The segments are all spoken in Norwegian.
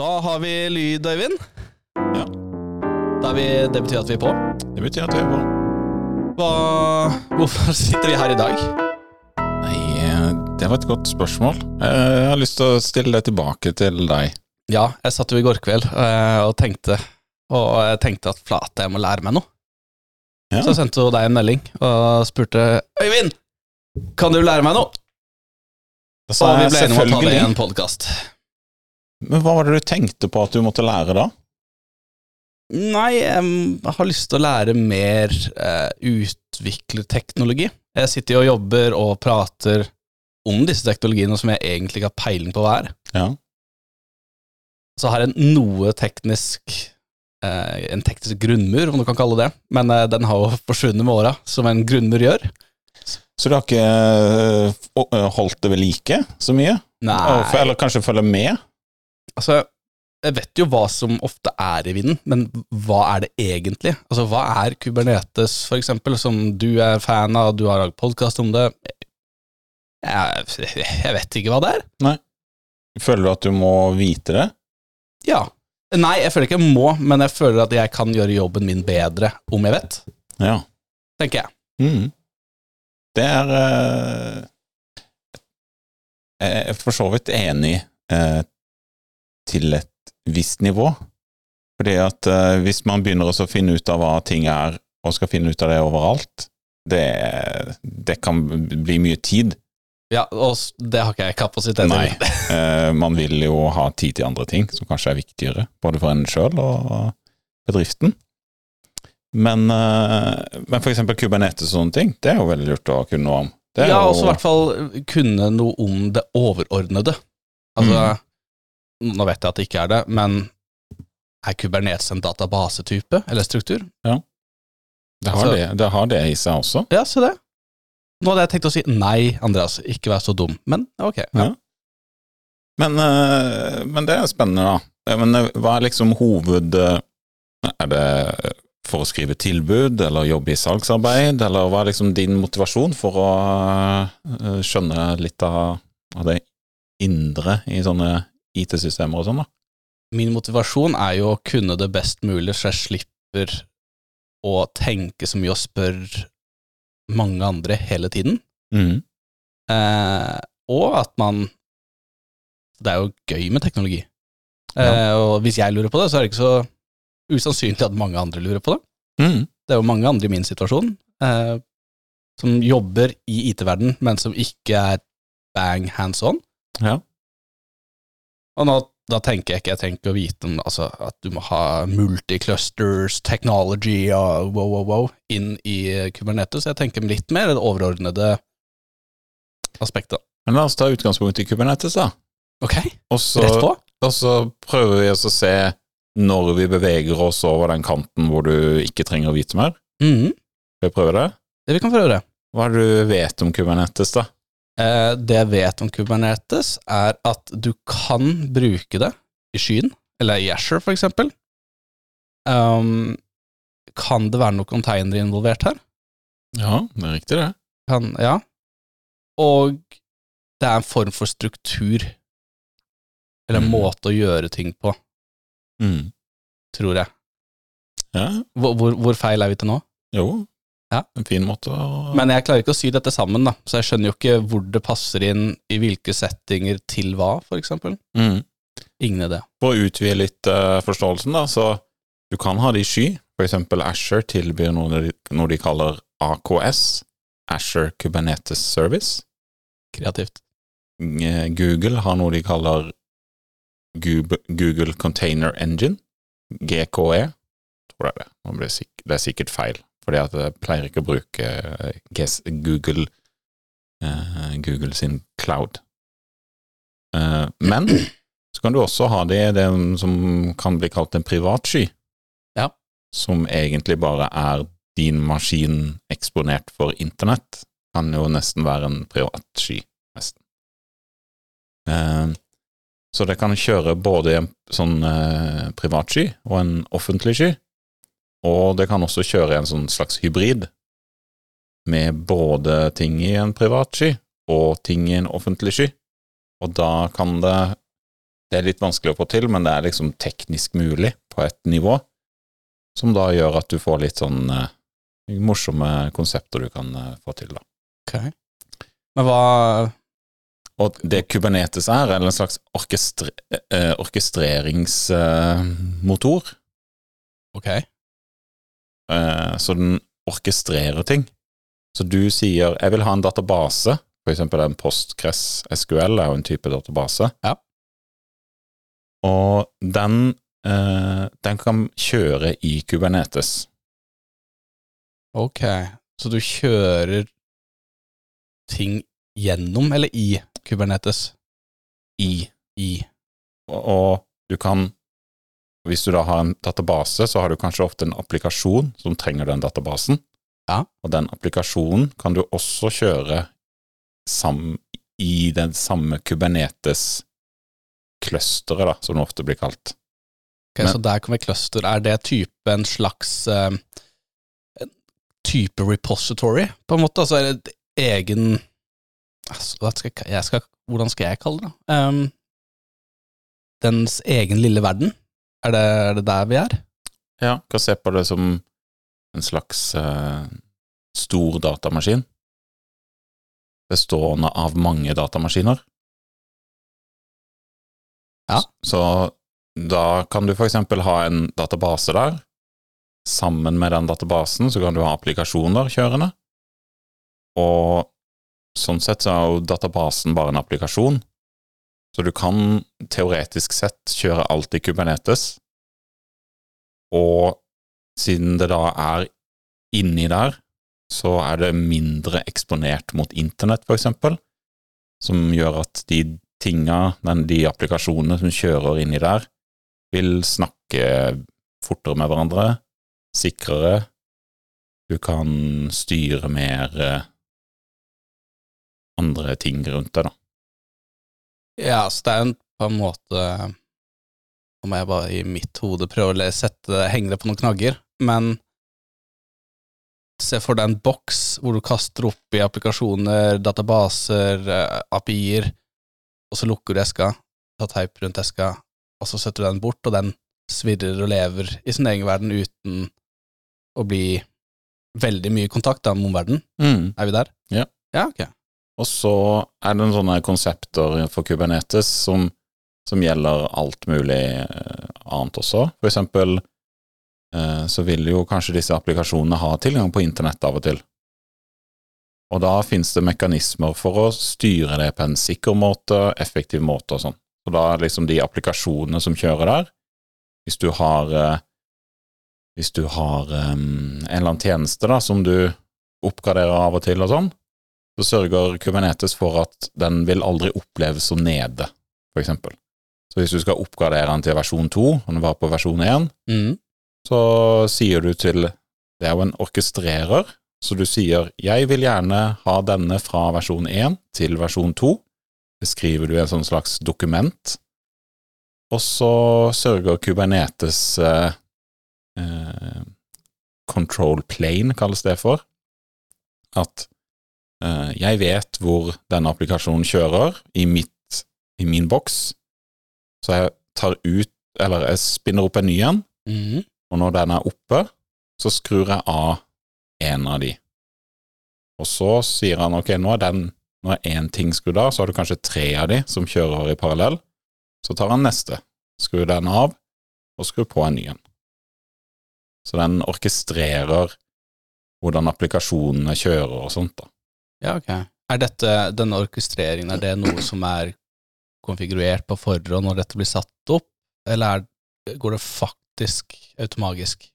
Da har vi lyd, Øyvind. Ja. Er vi, det betyr at vi er på. Det betyr at vi er på. Hva, hvorfor sitter vi her i dag? Nei, eh, det var et godt spørsmål. Eh, Jeg har lyst til å stille det tilbake til deg. Ja, jeg satt jo i går kveld eh, og tenkte Og jeg tenkte at flate, jeg må lære meg noe. Ja. Så jeg sendte hun deg en melding og spurte Øyvind, kan du lære meg noe? Da sa Og vi ble enige om å ta det i en podkast. Men hva var det du tenkte på at du måtte lære da? Nei, jeg har lyst til å lære mer eh, utviklerteknologi. Jeg sitter jo og jobber og prater om disse teknologiene som jeg egentlig ikke har peiling på hva er. Ja. Så har jeg noe teknisk eh, En teknisk grunnmur, om du kan kalle det. Men eh, den har jo forsvunnet med åra, som en grunnmur gjør. Så du har ikke eh, eh, holdt det ved like så mye? Nei, Eller kanskje følge med? Altså Jeg vet jo hva som ofte er i vinden, men hva er det egentlig? Altså Hva er Kubernetes, for eksempel, som du er fan av, du har lagd podkast om det? Jeg, jeg vet ikke hva det er. Nei. Føler du at du må vite det? Ja. Nei, jeg føler ikke jeg må, men jeg føler at jeg kan gjøre jobben min bedre om jeg vet, Ja. tenker jeg. Mm. Det er eh, for så vidt enig eh, til et visst nivå. Fordi at uh, hvis man begynner å finne ut av hva ting er, og skal finne ut av det overalt, det, det kan bli mye tid. Ja, og det har ikke jeg kapasitet til. Nei. uh, man vil jo ha tid til andre ting som kanskje er viktigere, både for en sjøl og bedriften. Men, eh, men eksempel Kubernetes og sånne ting, det er jo veldig lurt å kunne noe om. Det Ja, og også i hvert fall kunne noe om det overordnede. Altså, nå vet jeg at det ikke er det, men er Kubernetes en databasetype eller struktur? det, har altså- det, det har det i seg også. Ja, se det. Nå hadde jeg tenkt å si nei, Andreas, ikke vær så dum, men ok. Ja. Ja. Men, eh, men det er spennende, da. Men eh, hva er liksom hoved... eh, Er det for å skrive tilbud, eller jobbe i salgsarbeid, eller hva er liksom din motivasjon for å skjønne litt av, av det indre i sånne IT-systemer og sånn, da? Min motivasjon er jo å kunne det best mulig, så jeg slipper å tenke så mye og spørre mange andre hele tiden. Mm. Eh, og at man Det er jo gøy med teknologi. Eh, og hvis jeg lurer på det, så er det ikke så usannsynlig at mange andre lurer på det. Mm. Det er jo mange andre i min situasjon eh, som jobber i IT-verden, men som ikke er bang hands on. Ja. Og nå, da tenker jeg ikke jeg ikke å vite om altså, at du må ha multiclusters, technology og wow, wow, wow inn i Kubernetes. Jeg tenker litt mer det overordnede aspektet. Men la oss ta utgangspunkt i Kubernetes, da. Ok, også, rett på. og så prøver vi oss å se når vi beveger oss over den kanten hvor du ikke trenger å vite mer. Mhm, Skal vi prøve det? det vi kan prøve det. Hva er det du vet om Kubernetes, da? Eh, det jeg vet om Kubernetes, er at du kan bruke det i skyen, eller i Asher eksempel. Um, kan det være noen containere involvert her? Ja, det er riktig, det. Kan, ja. Og det er en form for struktur, eller Mhm. måte å gjøre ting på, Mm. tror jeg. Ja, Hvor, hvor, hvor feil er vi til nå? jo. Ja. En fin måte å Men jeg klarer ikke å sy dette sammen, da, så jeg skjønner jo ikke hvor det passer inn i hvilke settinger til hva, eksempel. mm. Ingen idé. For å utvide litt uh, forståelsen, da, så du kan ha det i sky. Eksempel Asher tilbyr noe de, noe de kaller AKS, Asher Kubernetes Service. Kreativt. Eh, Google har noe de kaller Google Container Engine, GKE. Tror jeg det. Det er sikkert feil, fordi at jeg pleier ikke å bruke eh, Google, uh, Google sin cloud. Uh, men så kan du også ha det i det som kan bli kalt en privat sky. Ja. Som egentlig bare er din maskin eksponert for internett. Kan jo nesten være en privat sky, nesten. Uh, så det kan kjøre både en sånn eh, privat sky og en offentlig sky. Og det kan også kjøre en sånn slags hybrid, med både ting i en privat sky og ting i en offentlig sky. Og da kan det Det er litt vanskelig å få til, men det er liksom teknisk mulig på et nivå, som da gjør at du får litt sånn uh, morsomme konsepter du kan uh, få til, da. Ok. Men hva Og det Kubernetes er, er en slags orkestre, eh, orkestreringsmotor. Ok. Eh, så den orkestrerer ting. Så du sier 'jeg vil ha en database', eksempel en Postgres SQL er jo en type database. Ja. Og den, eh, den kan kjøre i Kubernetes. Ok. Så du kjører ting gjennom eller i Kubernetes? I. I. Og, og du kan Hvis du da har en database, så har du kanskje ofte en applikasjon som trenger den databasen. Ja. Og den applikasjonen kan du også kjøre sam, i den samme Kubernetes-clusteret, da, som det ofte blir kalt. Ok, Men- Så der kommer cluster. Er det type en slags uh, en type repository, på en måte? Altså er det et egen altså, skal skal, Hvordan skal jeg kalle det? Um, dens egen lille verden? Er det, er det der vi er? Ja, kan se på det som en slags uh, stor datamaskin, bestående av mange datamaskiner. Ja. Så da kan du for eksempel ha en database der. Sammen med den databasen så kan du ha applikasjoner kjørende. Og sånn sett så er jo databasen bare en applikasjon. Så du kan teoretisk sett kjøre alt i Kubernetes, og siden det da er inni der, så er det mindre eksponert mot internett, for eksempel, som gjør at de tinga, de applikasjonene som kjører inni der, vil snakke fortere med hverandre, sikrere, du kan styre mer eh, andre ting rundt deg, da. Ja, så det er en, på en måte Nå må jeg bare i mitt hode prøve å sette henge det på noen knagger, men se for deg en boks hvor du kaster opp i applikasjoner, databaser, eh, API-er, og så lukker du eska, tar teip rundt eska, og så setter du den bort, og den svirrer og lever i sin egen verden uten å bli veldig mye kontakt da, med omverdenen. Mm. Er vi der? Ja. Ja, ok. Og så er det en sånne konsepter for Kubernetes som, som gjelder alt mulig eh, annet også. For eksempel eh, så vil jo kanskje disse applikasjonene ha tilgang på internett av og til. Og da finnes det mekanismer for å styre det på en sikker måte, effektiv måte og sånn. Så da er liksom de applikasjonene som kjører der, hvis du har eh, hvis du har en eller annen tjeneste da, som du oppgraderer av og til og sånn, så sørger Kubernetes for at den vil aldri oppleves som nede, eksempel. Så hvis du skal oppgradere den til versjon 2, og den var på versjon 1, Mm. så sier du til Det er jo en orkestrerer, så du sier 'jeg vil gjerne ha denne fra versjon 1 til versjon 2'. Det skriver du i en sånn slags dokument. Og så sørger Kubernetes eh, eh, Control plane, kalles det for. At jeg vet hvor denne applikasjonen kjører i, mitt, i min boks, så jeg tar ut Eller jeg spinner opp en ny en, Mm. og når den er oppe, så skrur jeg av en av de. Og så sier han ok, nå er den Nå er én ting skrudd av, så har du kanskje tre av de som kjører i parallell. Så tar han neste, skrur den av, og skrur på en ny en. Så den orkestrerer hvordan applikasjonene kjører og sånt, da. Ja, ok. Er dette, denne orkestreringen, er det noe som er konfigurert på forhånd når dette blir satt opp, eller er, går det faktisk automagisk?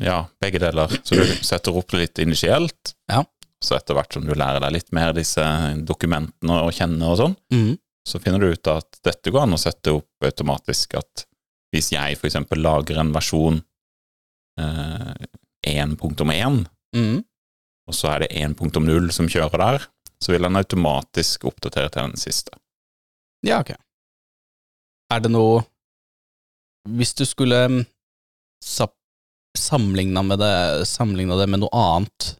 Ja, begge deler. Så du setter opp litt initielt, Ja. så etter hvert som du lærer deg litt mer disse dokumentene og kjenner og sånn, Mm. så finner du ut at dette går an å sette opp automatisk at hvis jeg eksempel lager en versjon eh, 1.1, Mm. Og så er det 1.0 som kjører der, så vil den automatisk oppdatere til den siste. Ja, ok. Er det noe Hvis du skulle mm, sammenligna med det, sammenligna det med noe annet,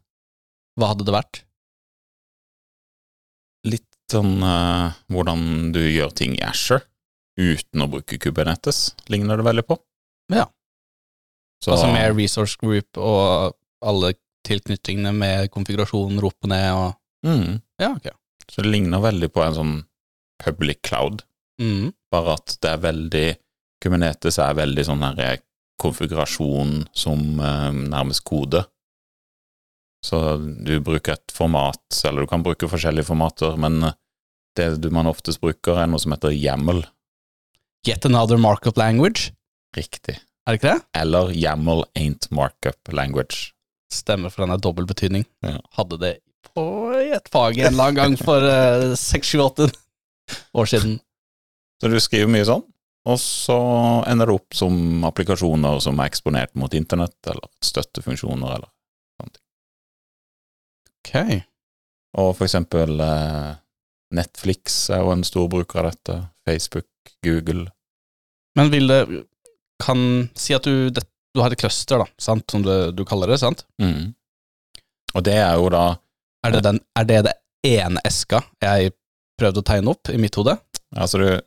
hva hadde det vært? Litt sånn uh, hvordan du gjør ting i Asher. uten å bruke Kubernetes, ligner det veldig på. Ja. Så, Altså med resource group og alle tilknytningene med konfigurasjonen opp og ned og mm, Ja, ok. så det ligner veldig på en sånn public cloud, Mm. bare at det er veldig Kubernetes er veldig sånn her eh, konfigurasjon som eh, nærmest kode. Så du bruker et format, eller du kan bruke forskjellige formater, men eh, det du man oftest bruker, er noe som heter YAML. Yet another markup language, Riktig. er det ikke det? Eller YAML ain't markup language. Stemmer, for den er dobbel betydning. Ja. Hadde det på i et fag en eller annen gang for eh, seks, sju, åtte år siden. Så du skriver mye sånn, og så ender det opp som applikasjoner som er eksponert mot internett, eller støttefunksjoner, eller Ok. Og for eksempel eh, Netflix er jo en stor bruker av dette, Facebook, Google. Men vil det Kan si at du, det, du har et cluster, da, sant, som du, du kaller det, sant? Mm. Og det er jo da Er det, den, er det det ene eska jeg prøvde å tegne opp i mitt hode? Altså, du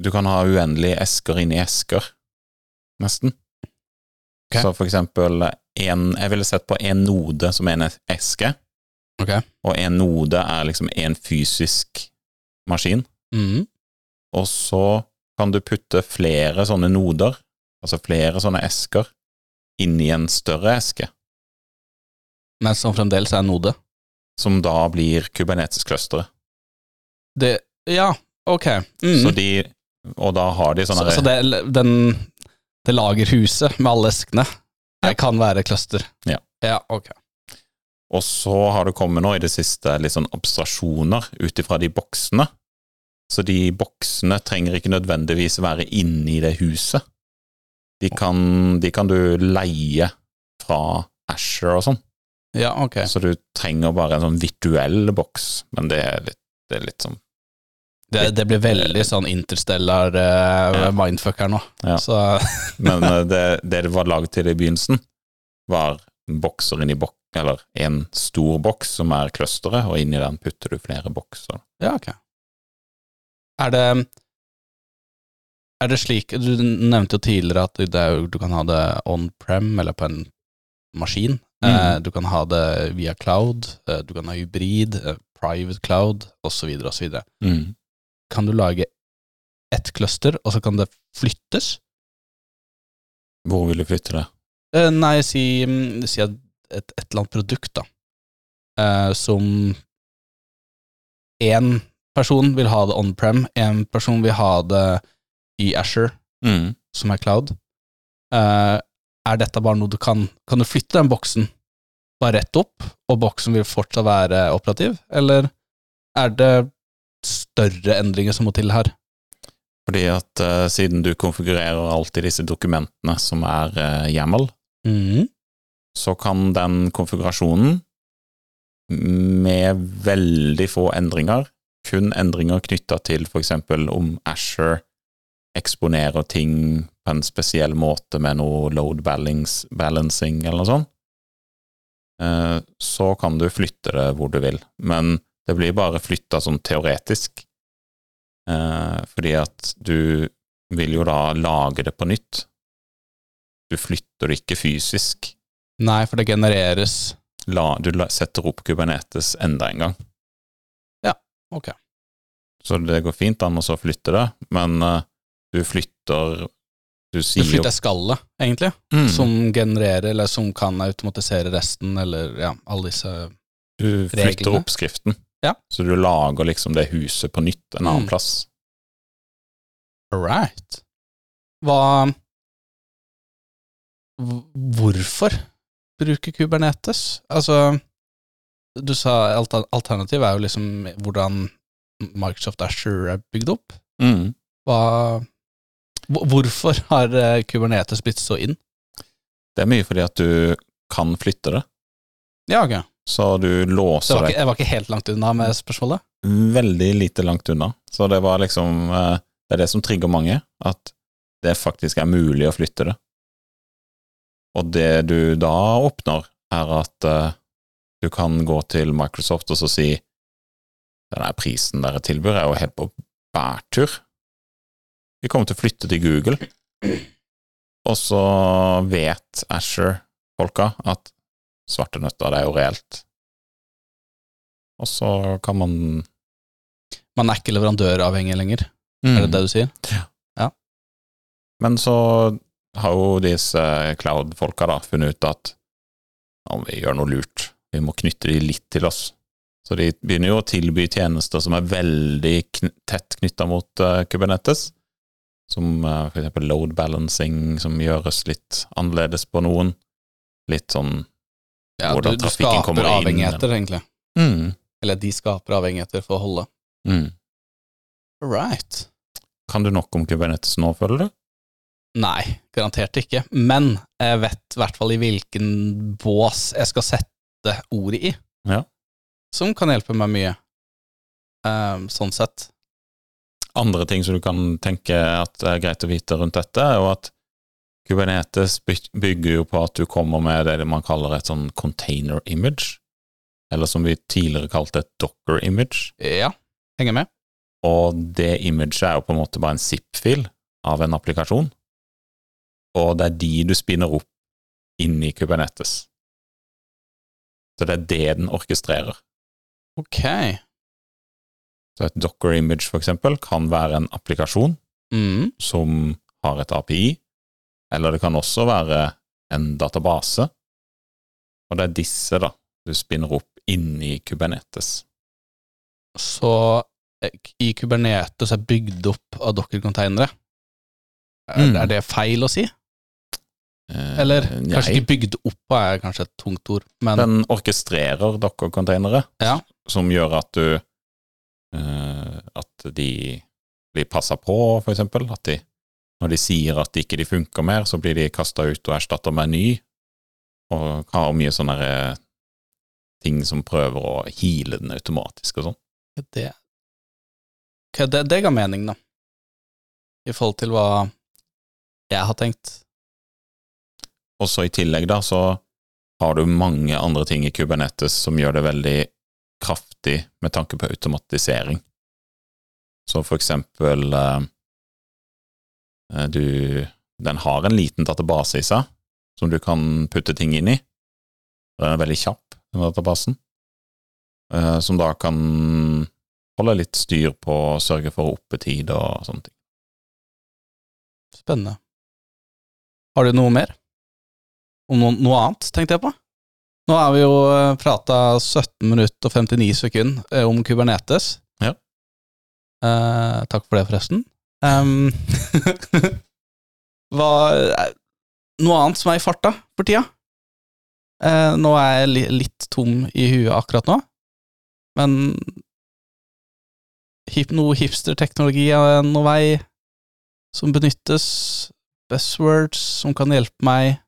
Du kan ha uendelige esker inni esker, nesten. Okay. Så for eksempel en Jeg ville sett på en node som en eske, okay. og en node er liksom en fysisk maskin. Mm. Og så kan du putte flere sånne noder, altså flere sånne esker, inni en større eske, Men som fremdeles er en node. som da blir Kubernetes-clusteret. Det Ja, ok. Mm. Så de Og da har de sånne så det, den, det lagerhuset med alle eskene det kan være cluster? Ja. Ja, ok. Og så har det kommet nå i det siste litt sånn abstrasjoner ut ifra de boksene. Så de boksene trenger ikke nødvendigvis være inni det huset. De kan, de kan du leie fra Asher og sånn. Ja, ok. Så du trenger bare en sånn virtuell boks, men det er litt, det er litt sånn Det, det blir veldig sånn interstellar uh, Ja. mindfuck her nå. Ja. Så Men eh, det, det var laget til i begynnelsen, var bokser inni bok, eller en stor boks som er clusteret, og inni den putter du flere bokser. Ja, ok. Er det Er det slik Du nevnte jo tidligere at det jo- du kan ha det on-prem, eller på en maskin. Mm. Eh, du kan ha det via cloud, eh, du kan ha hybrid, eh, private cloud, osv., osv. Mm. Kan du lage ett cluster, og så kan det flyttes? Hvor vil du flytte det? Nei, si, mm, si et, et eller annet produkt, da, eh, som én person vil ha det on-prem, én person vil ha det i Asher, Mm. som er cloud. Uh, er dette bare noe du kan Kan du flytte den boksen bare rett opp, og boksen vil fortsatt være operativ, eller er det større endringer som må til her? Fordi at uh, siden du konfigurerer alltid disse dokumentene som er uh, YAML, mm. så kan den konfigurasjonen med veldig få endringer, kun endringer knytta til eksempel om Asher eksponerer ting på en spesiell måte med noe load balancing eller noe sånt, eh, så kan du flytte det hvor du vil. Men det blir bare flytta sånn teoretisk, eh, fordi at du vil jo da lage det på nytt. Du flytter det ikke fysisk. Nei, for det genereres La, du setter opp Kubernetes enda en gang. Ja, Ok. Så det går fint an å så flytte det, men eh, du flytter Du Du sier Du flytter skallet, egentlig, Mm. som genererer, eller som kan automatisere resten, eller ja, alle disse Du flytter reglene. oppskriften. Ja. Så du lager liksom det huset på nytt en annen Mm. plass. Right. Hva Hvorfor bruke Kubernetes? Altså, du sa alter- alternativet er jo liksom hvordan Microsoft Asher er bygd opp. Mm. Hva Hvorfor har eh, Kubernetes blitt så inn? Det er mye fordi at du kan flytte det, Ja, ok. så du låser deg ikke, jeg var ikke helt langt unna med spørsmålet. veldig lite langt unna. Så det var liksom eh, Det er det som trigger mange, at det faktisk er mulig å flytte det. Og det du da oppnår, er at eh, du kan gå til Microsoft og så si den der prisen dere tilbyr, er jo helt på bærtur. Vi kommer til å flytte til Google, og så vet Asher-folka at svarte nøtter, det er jo reelt. Og så kan man Man er ikke leverandøravhengig lenger, er det det du sier? Ja. Men så har jo disse cloud-folka da funnet ut at om vi gjør noe lurt, vi må knytte de litt til oss. Så de begynner jo å tilby tjenester som er veldig kn tett knytta mot uh, Kubernetes, som uh, for eksempel load balancing, som gjøres litt annerledes på noen. Litt sånn Ja, du, Hvordan du trafikken kommer skaper avhengigheter, egentlig. mm, Eller de skaper avhengigheter for å holde. mm. Right. Kan du nok om Kubernetes nå, føler du? Nei, garantert ikke. Men jeg vet i hvert fall i hvilken bås jeg skal sette ordet i. Ja. Som kan hjelpe meg mye. um, sånn sett. Andre ting som du kan tenke at er greit å vite rundt dette, jo at Kubernetes bygger jo på at du kommer med det man kaller et sånn container image, eller som vi tidligere kalte et docker image, Ja, henger med. og det imaget er jo på en måte bare en zip-fil av en applikasjon, og det er de du spinner opp inn i Kubernetes. Så det er det den orkestrerer. Ok. Så et docker image, for eksempel, kan være en applikasjon Mm. som har et API, eller det kan også være en database, og det er disse da du spinner opp inni Kubernetes. Så eh, i Kubernetes er bygd opp av Docker-containere. Er, Mm. er det feil å si? Eh, Eller kanskje nei, ikke bygd opp er kanskje et tungt ord, men den orkestrerer docker-containere, Ja. som gjør at du at de blir passa på, for eksempel. At de, når de sier at ikke de funker mer, så blir de kasta ut og erstatta med en ny, og har mye sånne eh, ting som prøver å heale den automatisk og sånn. det, Ok, det, det ga mening, da. I forhold til hva jeg har tenkt. Også i tillegg da, så har du mange andre ting i Kubernetes som gjør det veldig kraftig med tanke på automatisering. Så for eksempel eh, eh, du Den har en liten database i seg som du kan putte ting inn i. Den er veldig kjapp, den databasen, eh, som da kan holde litt styr på å sørge for oppetid og sånne ting. Spennende. Har du noe mer? Om noe, noe annet, tenkte jeg på? Nå har vi jo prata 17 minutter og 59 sekunder eh, om Kubernetes. Ja. Eh, takk for det, forresten. Um, hva eh, Noe annet som er i farta for tida? Eh, nå er jeg li, litt tom i huet akkurat nå, men hip, noe hipsterteknologi er noe vei som benyttes, buzzwords som kan hjelpe meg.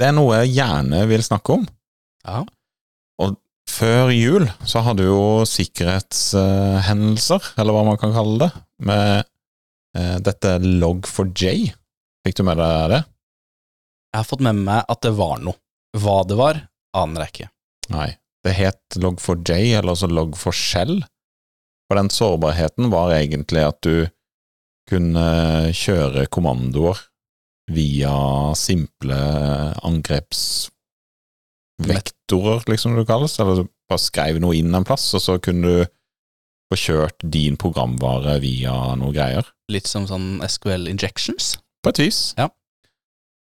Det er noe jeg gjerne vil snakke om. Ja. Og Før jul så hadde jo sikkerhetshendelser, eller hva man kan kalle det, med eh, dette Log4j. Fikk du med deg det? Jeg har fått med meg at det var noe. Hva det var, aner jeg ikke. Nei. Det het Log4j, eller også Log4shell. For den sårbarheten var egentlig at du kunne kjøre kommandoer via simple angrepsvektorer, liksom det kalles. Eller bare skrev noe inn en plass, og så kunne du få kjørt din programvare via noe greier. Litt som sånn SQL injections. På et vis. Ja.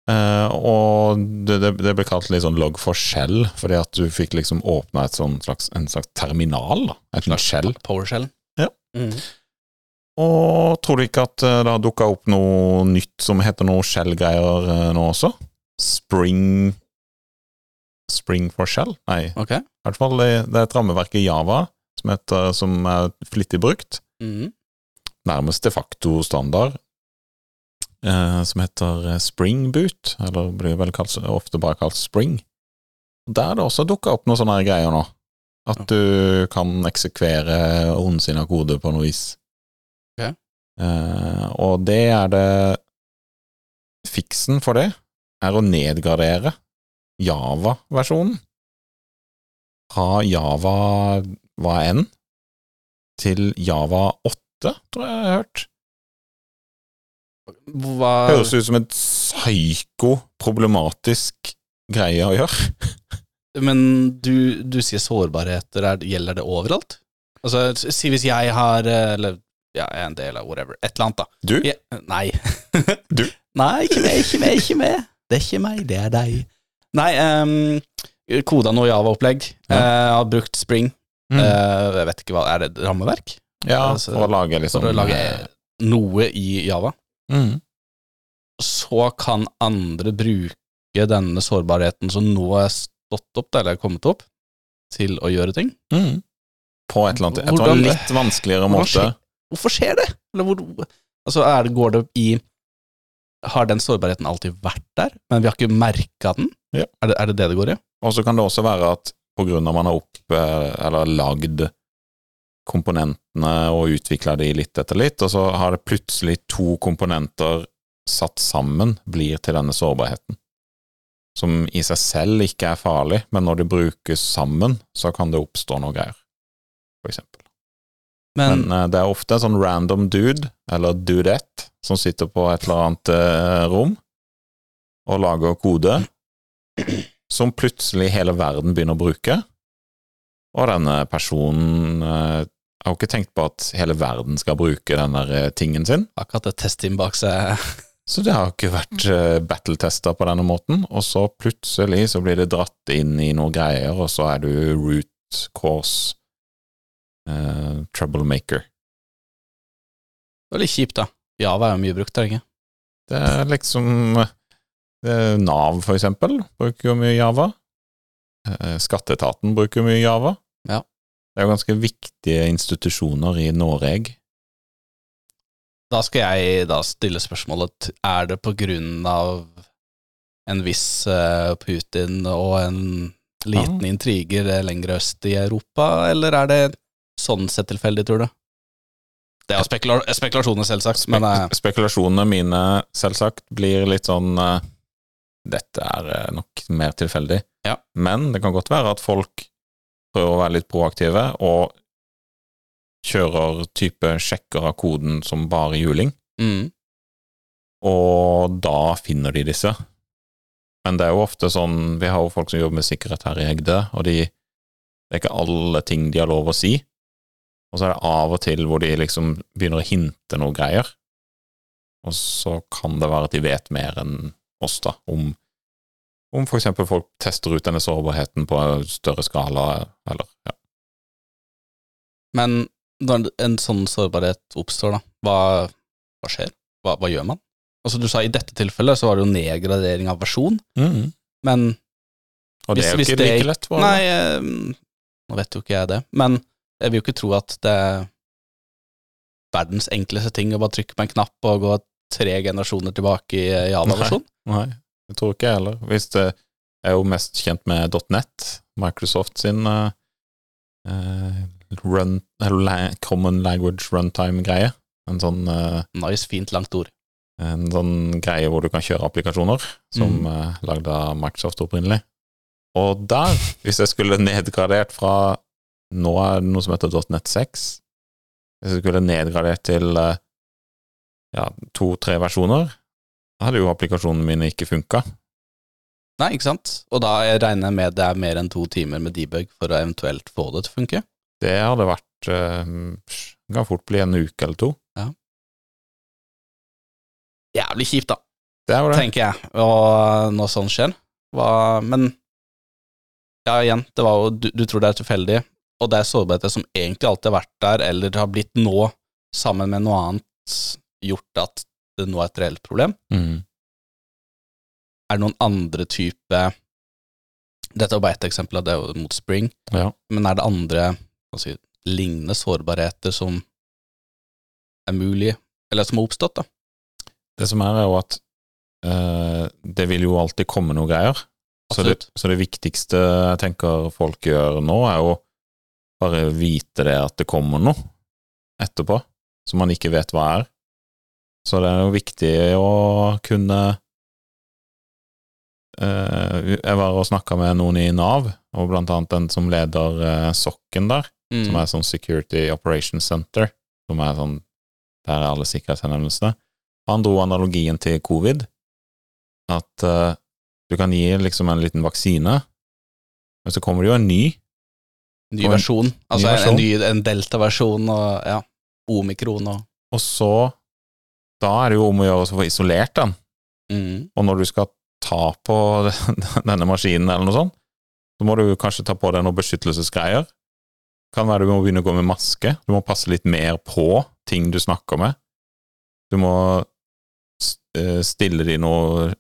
Uh, og det, det, det ble kalt litt sånn log for shell, fordi at du fikk liksom åpna sånn en slags terminal, da. Et slags shell. PowerShell. Ja. Mhm. Og tror du ikke at eh, det har dukka opp noe nytt som heter noe shell-greier eh, nå også? Spring Spring for shell? Nei, i hvert fall det, det er et rammeverk i Java som, heter, som er flittig brukt. Mm. nærmest de facto standard, eh, som heter eh, Spring Boot, eller blir vel kalt, ofte bare kalt Spring. Der er det også dukka opp noen sånne greier nå. At du kan eksekvere ondsinna kode på noe vis. Ok. Eh, og det er det Fiksen for det er å nedgradere Java-versjonen fra Java hva enn til Java 8, tror jeg jeg har hørt. Hva Høres ut som et psyko-problematisk greie å gjøre. Men du, du sier sårbarheter, er, gjelder det overalt? Altså, si hvis jeg har eh, Eller ja, jeg er en del av whatever. Et eller annet, da. Du? Ja, nei. Du? Nei, ikke meg, ikke meg, ikke meg. Det er ikke meg, det er deg. Nei, um, koda noe Java-opplegg. Ja. Uh, har brukt Spring. Mm. Uh, jeg vet ikke hva Er det et rammeverk? ja, altså, for å lage liksom For å lage noe i Java. mm. Så kan andre bruke denne sårbarheten som nå er stått opp, eller er kommet opp, til å gjøre ting. Mm. På et eller annet Jeg tror det er litt vanskeligere måte. Hvorfor skjer det? Eller hvor, altså det, går det i Har den sårbarheten alltid vært der, men vi har ikke merka den? Ja. Er, det, er det det det går i? Og så kan det også være at av man har opp, eh, eller lagd komponentene og utvikla de litt etter litt, og så har det plutselig to komponenter satt sammen blir til denne sårbarheten. Som i seg selv ikke er farlig, men når det brukes sammen, så kan det oppstå noe greier, for eksempel. Men, Men eh, det er ofte en sånn random dude, eller dudette, som sitter på et eller annet eh, rom og lager kode, som plutselig hele verden begynner å bruke. Og denne personen eh, har jo ikke tenkt på at hele verden skal bruke den der tingen sin, akkurat et testteam bak seg så det har ikke vært battletesta på denne måten. Og så plutselig så blir det dratt inn i noen greier, og så er du root cause eh, troublemaker. Det var litt kjipt, da. Java er jo mye brukt, er det ikke? Det er liksom eh, Nav, for eksempel, bruker jo mye Java. Eh, Skatteetaten bruker mye Java. Ja. Det er jo ganske viktige institusjoner i Norge. Da skal jeg da stille spørsmålet Er det på grunn av en viss Putin og en liten Ja. intriger lenger øst i Europa, eller er det sånn sett tilfeldig, tror du? Det er spekula spekulasjoner, selvsagt, men eh, Spekulasjonene mine, selvsagt, blir litt sånn uh, Dette er eh, nok mer tilfeldig. Ja. Men det kan godt være at folk prøver å være litt proaktive og kjører type sjekker av koden som bare juling, mm, og da finner de disse. Men det er jo ofte sånn Vi har jo folk som jobber med sikkerhet her i Egde, og de Det er ikke alle ting de har lov å si. Og så er det av og til hvor de liksom begynner å hinte noe greier. Og så kan det være at de vet mer enn oss, da, om, om eksempel folk tester ut denne sårbarheten på større skala, eller ja. Men når en sånn sårbarhet oppstår, da, hva, hva skjer? Hva, hva gjør man? Altså Du sa i dette tilfellet så var det jo nedgradering av versjon, men Og det er jo ikke det like lett. var det? Nei, eh, nå vet jo ikke jeg det, men jeg vil jo ikke tro at det er verdens enkleste ting å bare trykke på en knapp og gå tre generasjoner tilbake i Java-versjon. Nei, det tror ikke jeg heller. Hvis det er jo mest kjent med .net, Microsoft sin eh, run, Common Language Runtime-greie. En sånn uh, Nice, fint, langt ord. en sånn greie hvor du kan kjøre applikasjoner, som Mm. uh, lagd av Microsoft opprinnelig. Og der, hvis jeg skulle nedgradert fra Nå er det noe som heter .NET 6. Hvis jeg skulle nedgradert til eh, ja, to-tre versjoner, da hadde jo applikasjonene mine ikke funka. Nei, ikke sant? Og da jeg regner jeg med det er mer enn to timer med debug for å eventuelt få det til å funke. Det hadde vært eh, Det kan fort bli en uke eller to. Jævlig kjipt, da, Det det. tenker jeg, og når sånn skjer. Hva, men ja, igjen, det var jo du, du tror det er tilfeldig, og det er sårbarheter som egentlig alltid har vært der, eller har blitt nå, sammen med noe annet, gjort at det nå er et reelt problem. Mm. Er det noen andre type Dette er bare ett eksempel, det er jo mot Spring, Ja. men er det andre si, lignende sårbarheter som er mulig, eller som har oppstått, da? Det som er, er jo at øh, det vil jo alltid komme noe greier. Så det, så det viktigste jeg tenker folk gjør nå, er jo bare vite det at det kommer noe etterpå, som man ikke vet hva er. Så det er jo viktig å kunne eh, Jeg var og snakka med noen i Nav, og blant annet den som leder eh, sokken der, som Mm. er sånn Security Operations Center, som er sånn Der er alle sikkerhetshenvendelsene. Han dro analogien til covid, at eh, du kan gi liksom en liten vaksine, men så kommer det jo en ny, Ny versjon. Altså versjon. en, ny, en delta-versjon og ja, omikron og og så Da er det jo om å gjøre å få isolert den. mm. Og når du skal ta på denne maskinen eller noe sånt, så må du kanskje ta på deg noen beskyttelsesgreier. Kan være du må begynne å gå med maske. Du må passe litt mer på ting du snakker med. Du må eh, stille de noe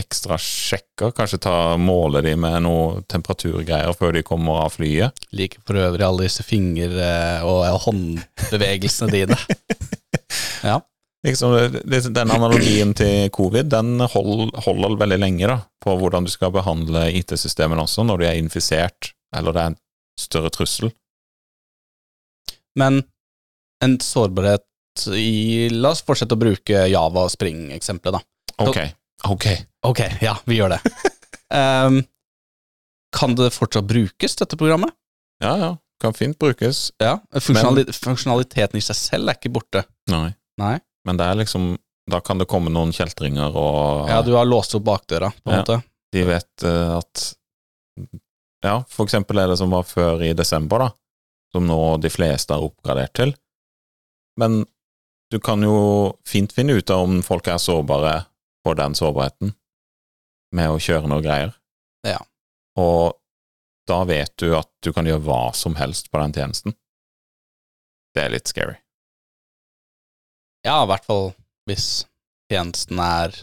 ekstra sjekker, kanskje ta, måle de med noe temperaturgreier før de kommer av flyet. Like for øvrig alle disse finger- eh, og eh, håndbevegelsene dine. Ja. Liksom, den analogien til covid den hold, holder veldig lenge da, på hvordan du skal behandle IT-systemene også når de er infisert, eller det er en større trussel. Men en sårbarhet i La oss fortsette å bruke Java og Spring-eksempelet, da. Ok, ok. Ok, ja, vi gjør det. um, kan det fortsatt brukes, dette programmet? Ja, ja. Kan fint brukes. Ja. Funksjonali funksjonaliteten i seg selv er ikke borte. Nei. Nei. Men det er liksom Da kan det komme noen kjeltringer, og Ja, du har låst opp bakdøra, på en Ja. måte. de vet uh, at Ja, for eksempel er det som var før i desember, da, som nå de fleste har oppgradert til. Men du kan jo fint finne ut av om folk er sårbare på den sårbarheten med å kjøre noe greier. Ja. Og da vet du at du kan gjøre hva som helst på den tjenesten. Det er litt scary. Ja, i hvert fall hvis tjenesten er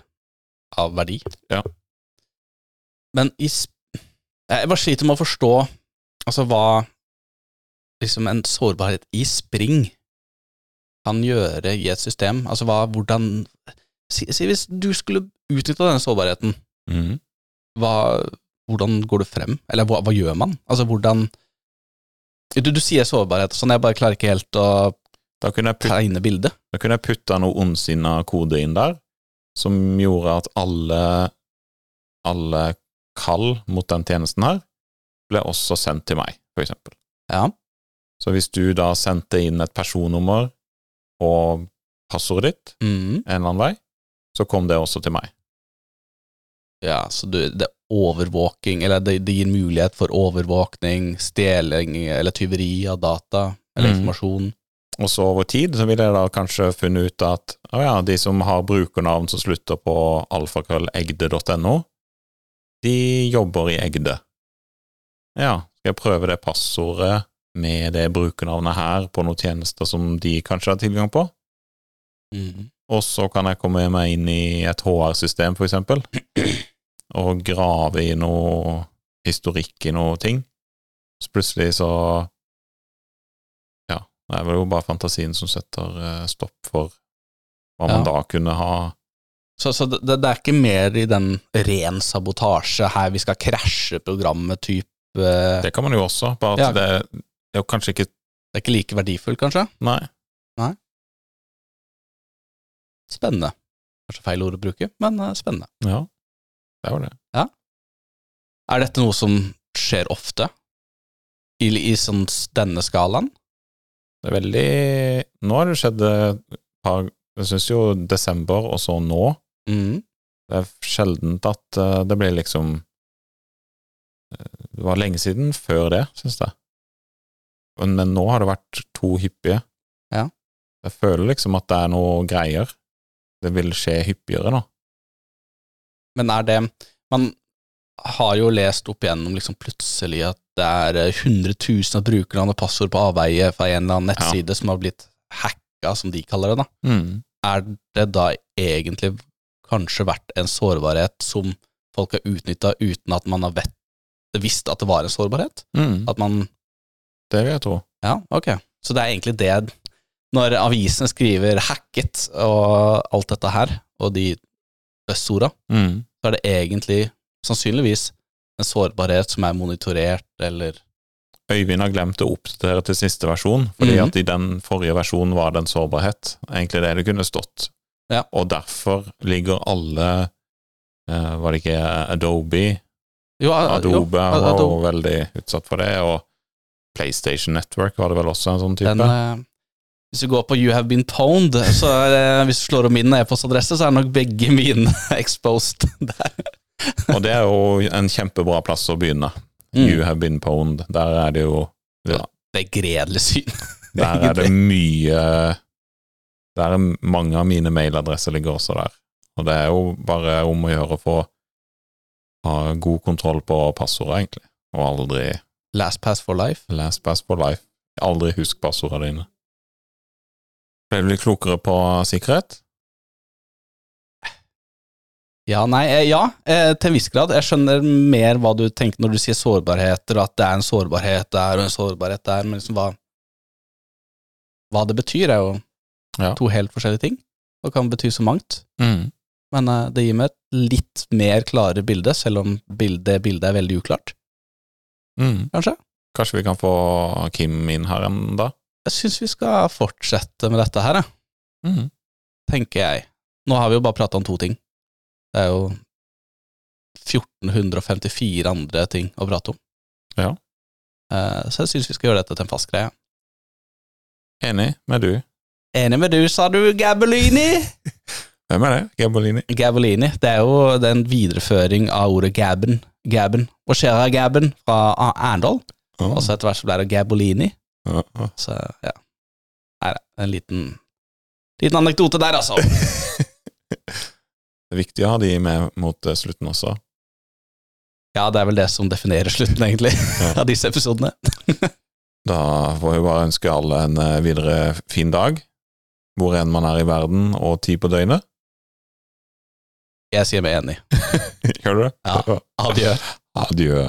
av verdi. Ja. Men i Jeg bare sliter med å forstå altså hva liksom en sårbarhet i spring kan gjøre i et system. Altså hva, hvordan Si, si hvis du skulle utnytta denne sårbarheten, mm. hva, hvordan går du frem? Eller hva, hva gjør man? Altså hvordan du, du sier sårbarhet og sånn, jeg bare klarer ikke helt å tegne bildet. Da kunne jeg putta noe ondsinna kode inn der, som gjorde at alle, alle kall mot den tjenesten her ble også sendt til meg, for eksempel. Ja. Så hvis du da sendte inn et personnummer og passordet ditt mm. en eller annen vei, så kom det også til meg. Ja, så du, det er overvåking, eller det, det gir mulighet for overvåkning, stjeling eller tyveri av data eller mm. informasjon. Og så over tid så ville jeg da kanskje funnet ut at å ja, de som har brukernavn som slutter på alfakrøllegde.no, de jobber i Egde. Ja, skal jeg prøve det passordet med det brukernavnet her på noen tjenester som de kanskje har tilgang på? Mhm. Og så kan jeg komme meg inn i et HR-system, for eksempel, og grave i noe historikk i noe ting. Så plutselig så Ja, det er vel jo bare fantasien som setter eh, stopp for hva man Ja. da kunne ha Så, så det, det er ikke mer i den ren sabotasje her, vi skal krasje programmet type Det Det kan man jo også, bare at Ja. det, det er jo kanskje ikke Det er ikke like verdifullt, kanskje? Nei. Nei. Spennende. Kanskje feil ord å bruke, men eh, spennende. Ja, det var det. det. Er dette noe som skjer ofte? I, i sånn denne skalaen? Det er veldig Nå har det skjedd et par Jeg syns jo desember og så nå Mm. Det er sjeldent at eh, det blir liksom eh, Det var lenge siden før det, syns jeg. Men, men nå har det vært to hyppige. Ja. Jeg føler liksom at det er noe greier. Det vil skje hyppigere da. Men er det Man har jo lest opp igjennom liksom plutselig at det er eh, 100 000 av brukerne og passord på avveie fra en eller annen nettside som har blitt hacka, som de kaller det. da. Er det da egentlig kanskje vært en sårbarhet som folk har utnytta uten at man har visst at det var en sårbarhet? Mm. At man Det vil jeg tro. Ja, ok. Så det er egentlig det Når avisene skriver 'hacket' og alt dette her, og de buzzorda, Mm. så er det egentlig sannsynligvis en sårbarhet som er monitorert, eller Øyvind har glemt å oppdatere til siste versjon, fordi Mhm. at i den forrige versjonen var det en sårbarhet. Egentlig det det kunne stått. Ja. Og derfor ligger alle eh, Var det ikke Adobe? Jo, jo, Adobe a- var jo veldig utsatt for det, og PlayStation Network var det vel også en sånn type. Den, eh, Hvis du går på You have been pwned, så er det, hvis du slår om min e-postadresse, så er nok begge mine exposed der. Og det er jo en kjempebra plass å begynne. Mm. You have been pwned. Der er det jo Begredelig syn. Der er det mye Der er mange av mine mailadresser ligger også der. Og det er jo bare om å gjøre å få ha god kontroll på passordet, egentlig. Og aldri Last pass for life. last pass for life. Aldri husk passordene dine. Ble du litt klokere på sikkerhet? Ja, nei, eh, ja, eh, til en viss grad. Jeg skjønner mer hva du tenker når du sier sårbarheter, at det er en sårbarhet der og en sårbarhet der, men liksom hva Hva det betyr, er jo Ja. to helt forskjellige ting, og kan bety så mangt. Mm. Men eh, det gir meg et litt mer klare bilde, selv om bildet, bildet er veldig uklart, Mm. kanskje. Kanskje vi kan få Kim inn her enda? Jeg syns vi skal fortsette med dette her, jeg. Mm. tenker jeg. Nå har vi jo bare prata om to ting. Det er jo 1454 andre ting å prate om. Ja. Eh, så jeg syns vi skal gjøre dette til en fast greie. Enig med du. Enig med du, sa du, Gabellini? Hvem er det? Gabolini? Gabellini. Det er jo den videreføring av ordet gabben. Gabben. Skjer av gabben fra Arendal? Og så etter hvert så ble det Gabolini. Ja, ja. Så ja. Her er en liten, liten anekdote der, altså. Det er viktig å ha de med mot eh, slutten også. Ja, det er vel det som definerer slutten, egentlig, av disse episodene. Da får vi bare ønske alle en eh, videre fin dag, hvor enn man er i verden, og tid på døgnet. Jeg sier meg enig. Gjør du det? Ja. Adjø. Adjø.